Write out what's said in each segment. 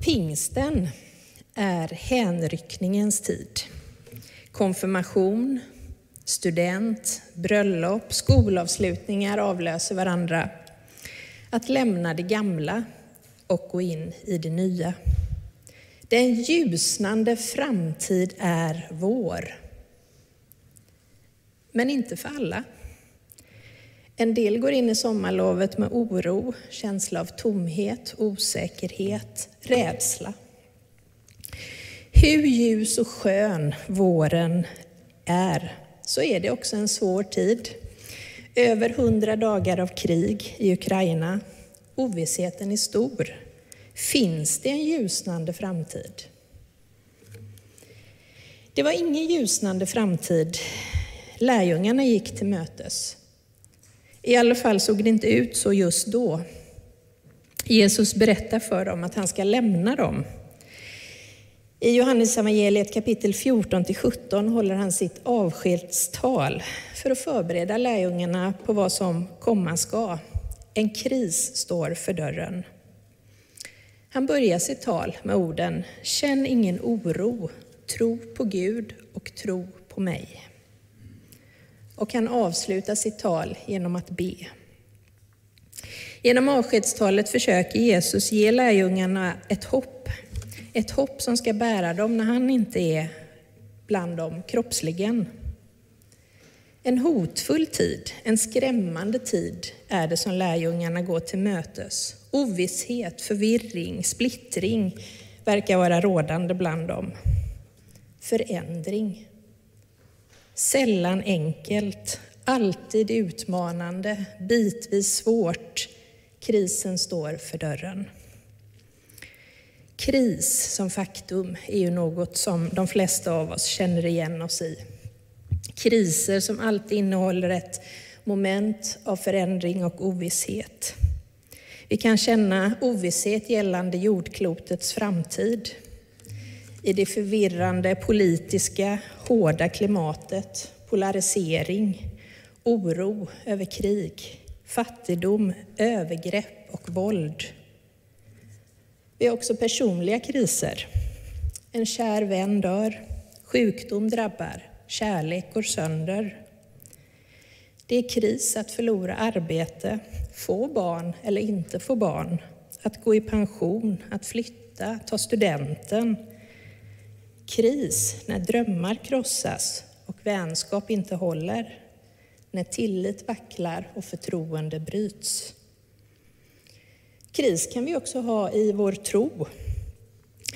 Pingsten är hänryckningens tid. Konfirmation, student, bröllop, skolavslutningar avlöser varandra. Att lämna det gamla och gå in i det nya. Den ljusnande framtid är vår. Men inte för alla. En del går in i sommarlovet med oro, känsla av tomhet, osäkerhet, rädsla. Hur ljus och skön våren är, så är det också en svår tid. Över hundra dagar av krig i Ukraina. Ovissheten är stor. Finns det en ljusnande framtid? Det var ingen ljusnande framtid lärjungarna gick till mötes. I alla fall såg det inte ut så just då. Jesus berättar för dem att han ska lämna dem. I Johannes evangeliet kapitel 14-17 håller han sitt avskedstal för att förbereda lärjungarna på vad som komma ska. En kris står för dörren. Han börjar sitt tal med orden Känn ingen oro, tro på Gud och tro på mig och han avslutar sitt tal genom att be. Genom avskedstalet försöker Jesus ge lärjungarna ett hopp. Ett hopp som ska bära dem när han inte är bland dem kroppsligen. En hotfull tid, en skrämmande tid är det som lärjungarna går till mötes. Ovisshet, förvirring, splittring verkar vara rådande bland dem. Förändring Sällan enkelt, alltid utmanande, bitvis svårt. Krisen står för dörren. Kris som faktum är ju något som de flesta av oss känner igen oss i. Kriser som alltid innehåller ett moment av förändring och ovisshet. Vi kan känna ovisshet gällande jordklotets framtid i det förvirrande politiska, hårda klimatet, polarisering, oro över krig, fattigdom, övergrepp och våld. Vi har också personliga kriser. En kär vän dör, sjukdom drabbar, kärlek går sönder. Det är kris att förlora arbete, få barn eller inte få barn, att gå i pension, att flytta, ta studenten, Kris när drömmar krossas och vänskap inte håller, när tillit vacklar och förtroende bryts. Kris kan vi också ha i vår tro,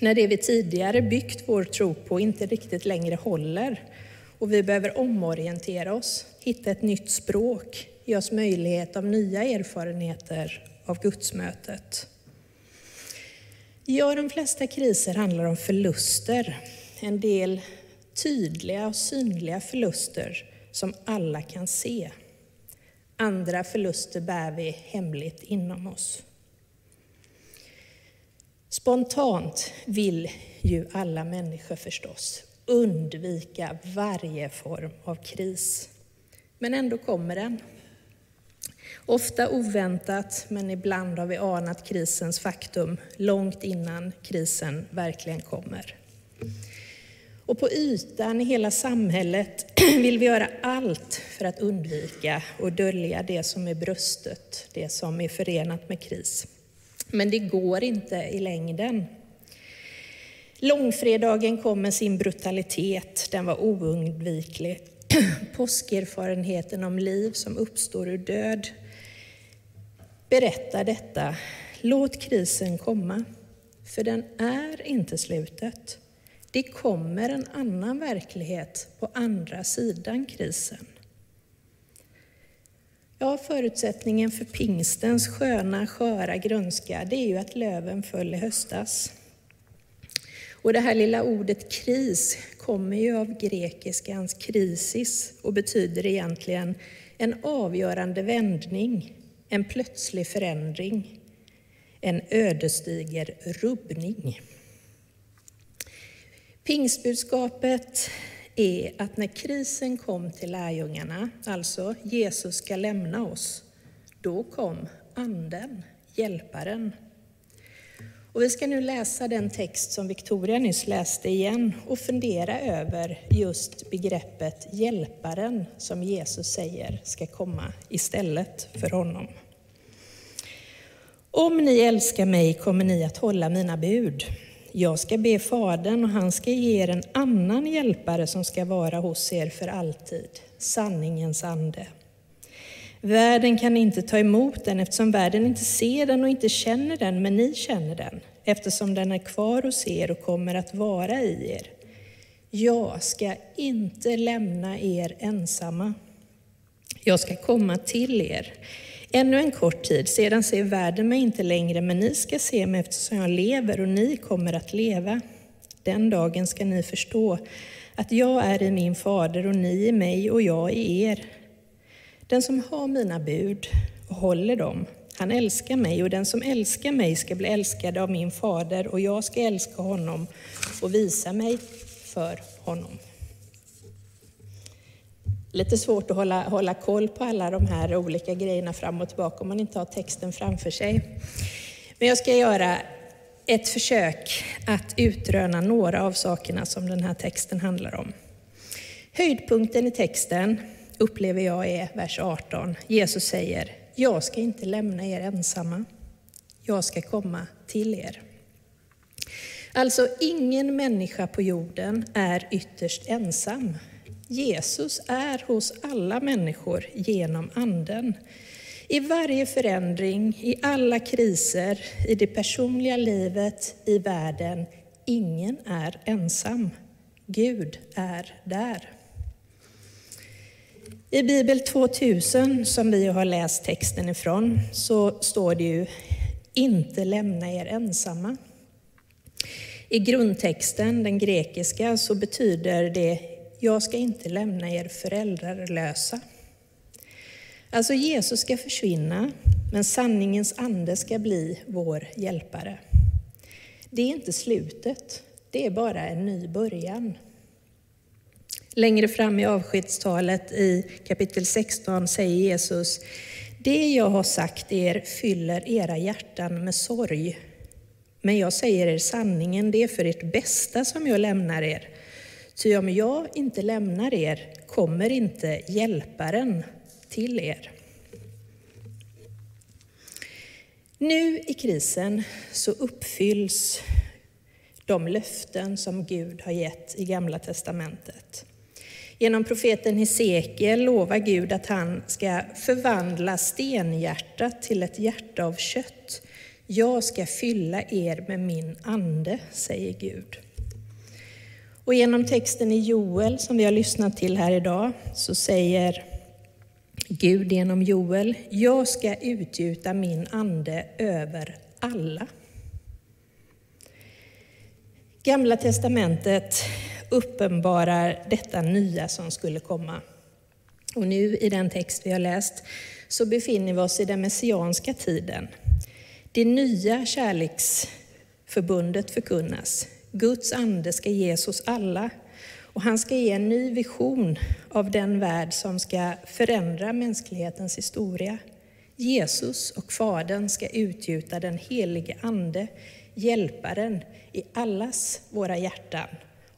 när det vi tidigare byggt vår tro på inte riktigt längre håller och vi behöver omorientera oss, hitta ett nytt språk, ge oss möjlighet av nya erfarenheter av gudsmötet. Ja, de flesta kriser handlar om förluster en del tydliga och synliga förluster som alla kan se. Andra förluster bär vi hemligt inom oss. Spontant vill ju alla människor förstås undvika varje form av kris. Men ändå kommer den. Ofta oväntat, men ibland har vi anat krisens faktum långt innan krisen verkligen kommer. Och på ytan i hela samhället vill vi göra allt för att undvika och dölja det som är bröstet, det som är förenat med kris. Men det går inte i längden. Långfredagen kom med sin brutalitet, den var oundviklig. Påskerfarenheten om liv som uppstår ur död berättar detta. Låt krisen komma, för den är inte slutet. Det kommer en annan verklighet på andra sidan krisen. Ja, förutsättningen för pingstens sköna, sköra grönska, det är ju att löven föll i höstas. Och det här lilla ordet kris kommer ju av grekiskans krisis och betyder egentligen en avgörande vändning, en plötslig förändring, en ödesdiger rubbning. Pingstbudskapet är att när krisen kom till lärjungarna, alltså Jesus ska lämna oss, då kom Anden, Hjälparen. Och vi ska nu läsa den text som Victoria nyss läste igen och fundera över just begreppet hjälparen som Jesus säger ska komma istället för honom. Om ni älskar mig kommer ni att hålla mina bud. Jag ska be Fadern och han ska ge er en annan hjälpare som ska vara hos er för alltid, sanningens ande. Världen kan inte ta emot den eftersom världen inte ser den och inte känner den, men ni känner den eftersom den är kvar hos er och kommer att vara i er. Jag ska inte lämna er ensamma. Jag ska komma till er. Ännu en kort tid, sedan ser världen mig inte längre, men ni ska se mig eftersom jag lever och ni kommer att leva. Den dagen ska ni förstå att jag är i min fader och ni i mig och jag i er. Den som har mina bud och håller dem, han älskar mig och den som älskar mig ska bli älskad av min fader och jag ska älska honom och visa mig för honom. Lite svårt att hålla, hålla koll på alla de här olika grejerna fram och tillbaka om man inte har texten framför sig. Men jag ska göra ett försök att utröna några av sakerna som den här texten handlar om. Höjdpunkten i texten upplever jag är vers 18. Jesus säger, jag ska inte lämna er ensamma. Jag ska komma till er. Alltså, ingen människa på jorden är ytterst ensam. Jesus är hos alla människor genom Anden. I varje förändring, i alla kriser, i det personliga livet, i världen. Ingen är ensam. Gud är där. I Bibel 2000, som vi har läst texten ifrån, så står det ju inte lämna er ensamma. I grundtexten, den grekiska, så betyder det jag ska inte lämna er föräldralösa. Alltså Jesus ska försvinna, men sanningens ande ska bli vår hjälpare. Det är inte slutet, det är bara en ny början. Längre fram i avskedstalet i kapitel 16 säger Jesus, det jag har sagt er fyller era hjärtan med sorg. Men jag säger er sanningen, det är för ert bästa som jag lämnar er. Ty om jag inte lämnar er kommer inte hjälparen till er. Nu i krisen så uppfylls de löften som Gud har gett i Gamla testamentet. Genom profeten Hesekiel lovar Gud att han ska förvandla stenhjärtat till ett hjärta av kött. Jag ska fylla er med min ande, säger Gud. Och genom texten i Joel som vi har lyssnat till här idag så säger Gud genom Joel, jag ska utgjuta min ande över alla. Gamla testamentet uppenbarar detta nya som skulle komma. Och nu i den text vi har läst så befinner vi oss i den messianska tiden. Det nya kärleksförbundet förkunnas. Guds ande ska ges hos alla och han ska ge en ny vision av den värld som ska förändra mänsklighetens historia. Jesus och Fadern ska utgjuta den helige Ande, hjälparen, i allas våra hjärtan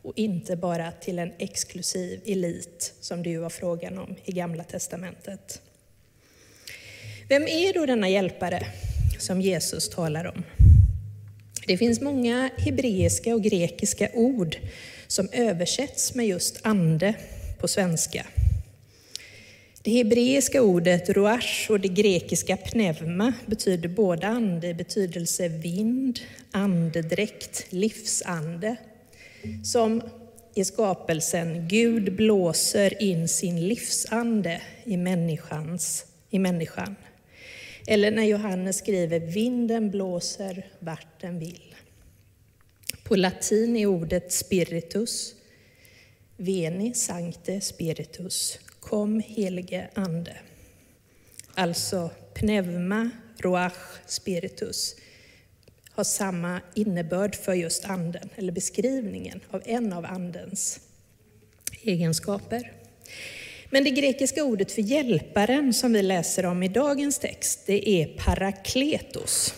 och inte bara till en exklusiv elit som det ju var frågan om i Gamla testamentet. Vem är då denna hjälpare som Jesus talar om? Det finns många hebreiska och grekiska ord som översätts med just ande på svenska. Det hebreiska ordet ruach och det grekiska pneuma betyder båda ande i betydelse vind, andedräkt, livsande. Som i skapelsen, Gud blåser in sin livsande i, människans, i människan. Eller när Johannes skriver vinden blåser vart den vill. På latin är ordet spiritus, veni sancte spiritus, kom helige ande. Alltså pneuma, roach, spiritus har samma innebörd för just anden, eller beskrivningen av en av andens egenskaper. Men det grekiska ordet för hjälparen som vi läser om i dagens text, det är parakletos.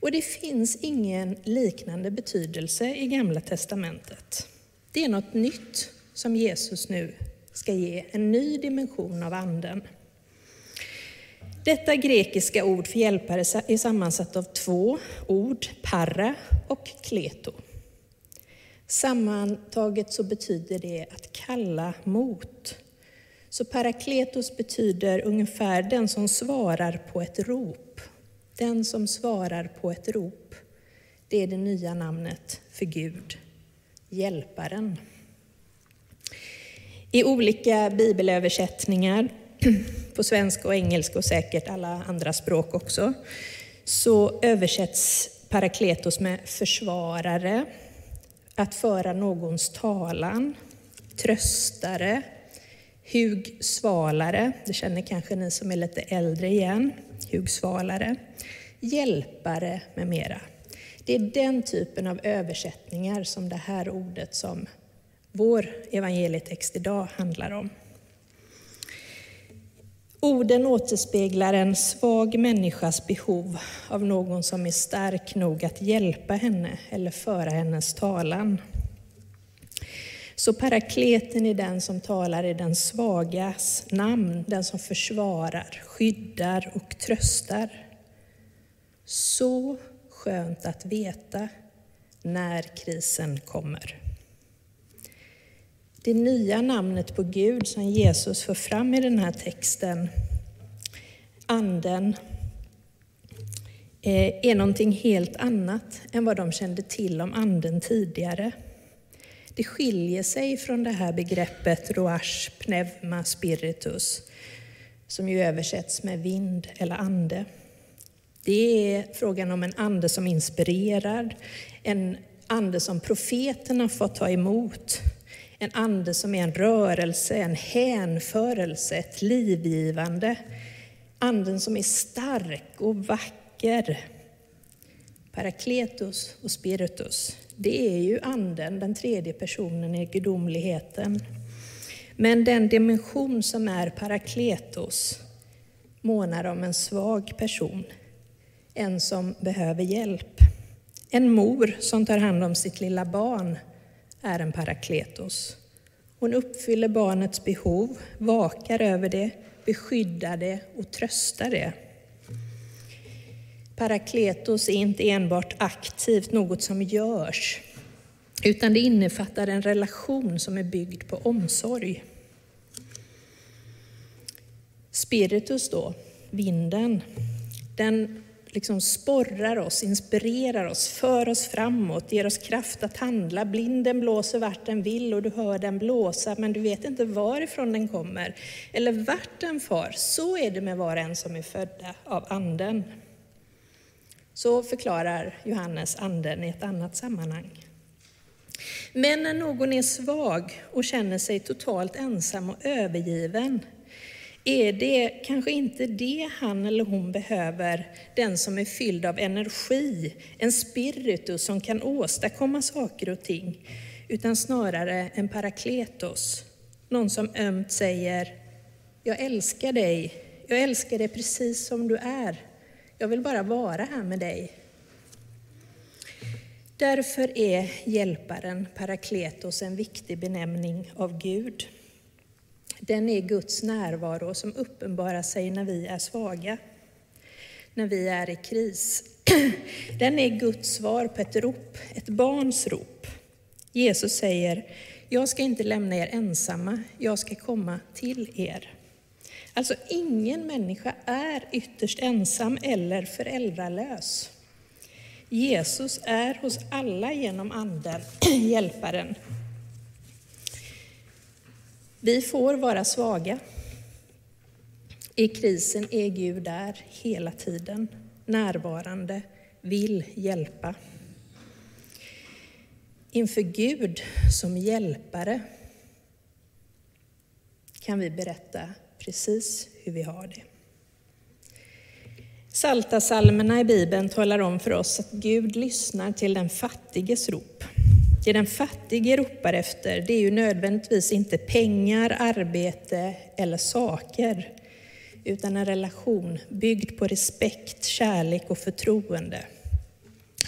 Och det finns ingen liknande betydelse i Gamla testamentet. Det är något nytt som Jesus nu ska ge, en ny dimension av Anden. Detta grekiska ord för hjälpare är sammansatt av två ord, para och kleto. Sammantaget så betyder det att kalla mot. Så parakletos betyder ungefär den som svarar på ett rop. Den som svarar på ett rop. Det är det nya namnet för Gud, Hjälparen. I olika bibelöversättningar, på svenska och engelska och säkert alla andra språk också, så översätts parakletos med försvarare, att föra någons talan, tröstare, hugsvalare, det känner kanske ni som är lite äldre igen, hugsvalare, hjälpare med mera. Det är den typen av översättningar som det här ordet som vår evangelietext idag handlar om. Orden återspeglar en svag människas behov av någon som är stark nog att hjälpa henne eller föra hennes talan. Så parakleten är den som talar i den svagas namn, den som försvarar, skyddar och tröstar. Så skönt att veta när krisen kommer. Det nya namnet på Gud som Jesus för fram i den här texten, Anden, eh, är någonting helt annat än vad de kände till om Anden tidigare. Det skiljer sig från det här begreppet roash, pneuma, spiritus, som ju översätts med vind eller ande. Det är frågan om en ande som inspirerar, en ande som profeterna får ta emot, en ande som är en rörelse, en hänförelse, ett livgivande. Anden som är stark och vacker. Parakletos och spiritus, det är ju anden, den tredje personen i gudomligheten. Men den dimension som är parakletos månar om en svag person, en som behöver hjälp. En mor som tar hand om sitt lilla barn är en parakletos. Hon uppfyller barnets behov, vakar över det, beskyddar det och tröstar det. Parakletos är inte enbart aktivt, något som görs, utan det innefattar en relation som är byggd på omsorg. Spiritus då, vinden, den liksom sporrar oss, inspirerar oss, för oss framåt, ger oss kraft att handla. Blinden blåser vart den vill och du hör den blåsa, men du vet inte varifrån den kommer eller vart den far. Så är det med var och en som är födda av Anden. Så förklarar Johannes Anden i ett annat sammanhang. Men när någon är svag och känner sig totalt ensam och övergiven, är det kanske inte det han eller hon behöver, den som är fylld av energi, en spiritus som kan åstadkomma saker och ting, utan snarare en parakletos, någon som ömt säger, jag älskar dig, jag älskar dig precis som du är, jag vill bara vara här med dig. Därför är hjälparen, parakletos, en viktig benämning av Gud. Den är Guds närvaro som uppenbarar sig när vi är svaga, när vi är i kris. Den är Guds svar på ett rop, ett barns rop. Jesus säger, jag ska inte lämna er ensamma, jag ska komma till er. Alltså ingen människa är ytterst ensam eller föräldralös. Jesus är hos alla genom Anden, Hjälparen, vi får vara svaga. I krisen är Gud där hela tiden, närvarande, vill hjälpa. Inför Gud som hjälpare kan vi berätta precis hur vi har det. Salta salmerna i Bibeln talar om för oss att Gud lyssnar till den fattiges rop. Det den fattige ropar efter, det är ju nödvändigtvis inte pengar, arbete eller saker, utan en relation byggd på respekt, kärlek och förtroende.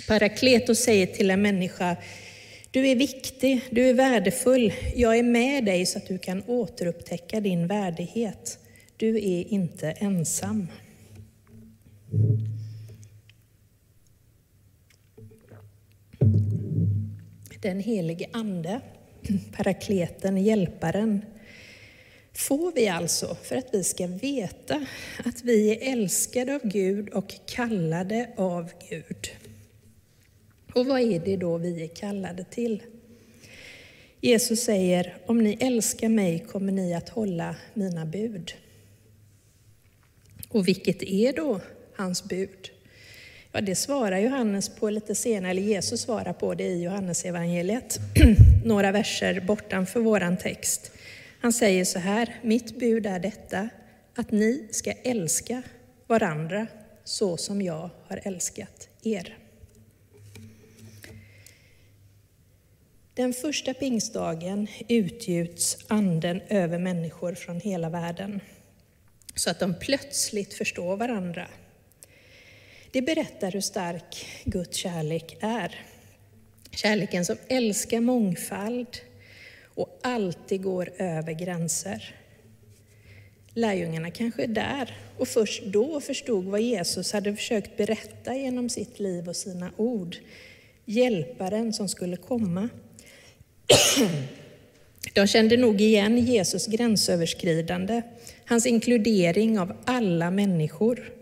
Parakletos säger till en människa, du är viktig, du är värdefull, jag är med dig så att du kan återupptäcka din värdighet. Du är inte ensam. Den helige Ande, parakleten, hjälparen, får vi alltså för att vi ska veta att vi är älskade av Gud och kallade av Gud. Och vad är det då vi är kallade till? Jesus säger, om ni älskar mig kommer ni att hålla mina bud. Och vilket är då hans bud? Ja, det svarar Johannes på lite senare, eller Jesus svarar på det i Johannes evangeliet. några verser bortanför våran text. Han säger så här, mitt bud är detta, att ni ska älska varandra så som jag har älskat er. Den första pingstdagen utgjuts anden över människor från hela världen så att de plötsligt förstår varandra. Det berättar hur stark Guds kärlek är. Kärleken som älskar mångfald och alltid går över gränser. Lärjungarna kanske är där och först då förstod vad Jesus hade försökt berätta genom sitt liv och sina ord. Hjälparen som skulle komma. De kände nog igen Jesus gränsöverskridande, hans inkludering av alla människor.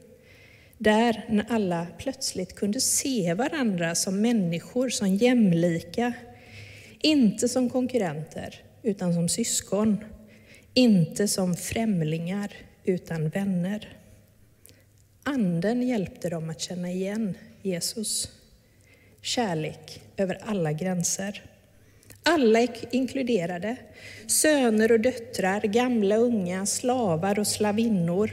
Där när alla plötsligt kunde se varandra som människor, som jämlika. Inte som konkurrenter, utan som syskon. Inte som främlingar, utan vänner. Anden hjälpte dem att känna igen Jesus. Kärlek över alla gränser. Alla är inkluderade. Söner och döttrar, gamla och unga, slavar och slavinnor.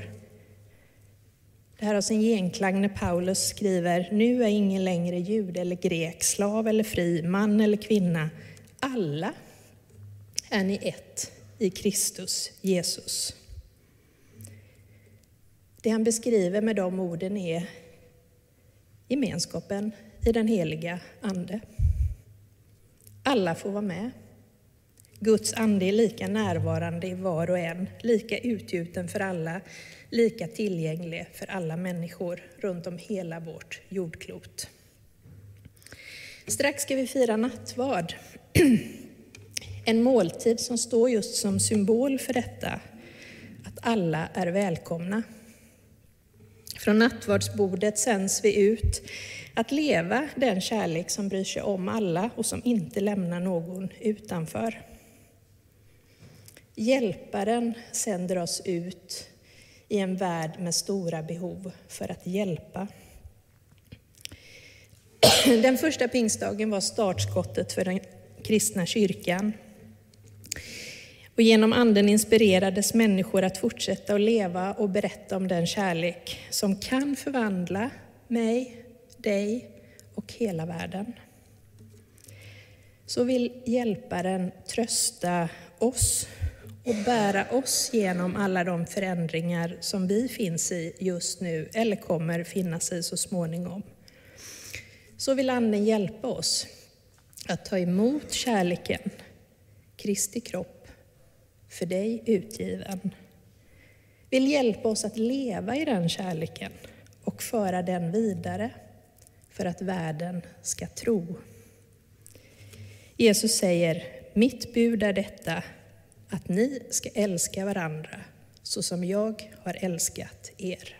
Det här har sin genklang när Paulus skriver, nu är ingen längre jud eller grek, slav eller fri, man eller kvinna. Alla är ni ett i Kristus Jesus. Det han beskriver med de orden är gemenskapen i den heliga Ande. Alla får vara med. Guds ande är lika närvarande i var och en, lika utgjuten för alla, lika tillgänglig för alla människor runt om hela vårt jordklot. Strax ska vi fira nattvard. En måltid som står just som symbol för detta, att alla är välkomna. Från nattvardsbordet sänds vi ut att leva den kärlek som bryr sig om alla och som inte lämnar någon utanför. Hjälparen sänder oss ut i en värld med stora behov för att hjälpa. Den första pingstdagen var startskottet för den kristna kyrkan. Och genom anden inspirerades människor att fortsätta att leva och berätta om den kärlek som kan förvandla mig, dig och hela världen. Så vill Hjälparen trösta oss och bära oss genom alla de förändringar som vi finns i just nu eller kommer finnas i så småningom. Så vill Anden hjälpa oss att ta emot kärleken, Kristi kropp, för dig utgiven. Vill hjälpa oss att leva i den kärleken och föra den vidare för att världen ska tro. Jesus säger, mitt bud är detta, att ni ska älska varandra så som jag har älskat er.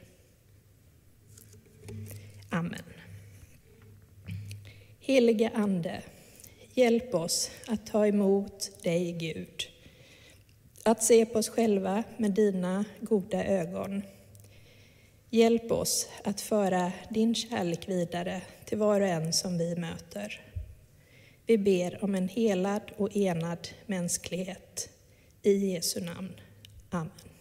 Amen. Helige Ande, hjälp oss att ta emot dig, Gud. Att se på oss själva med dina goda ögon. Hjälp oss att föra din kärlek vidare till var och en som vi möter. Vi ber om en helad och enad mänsklighet. I Jesu namn. Amen.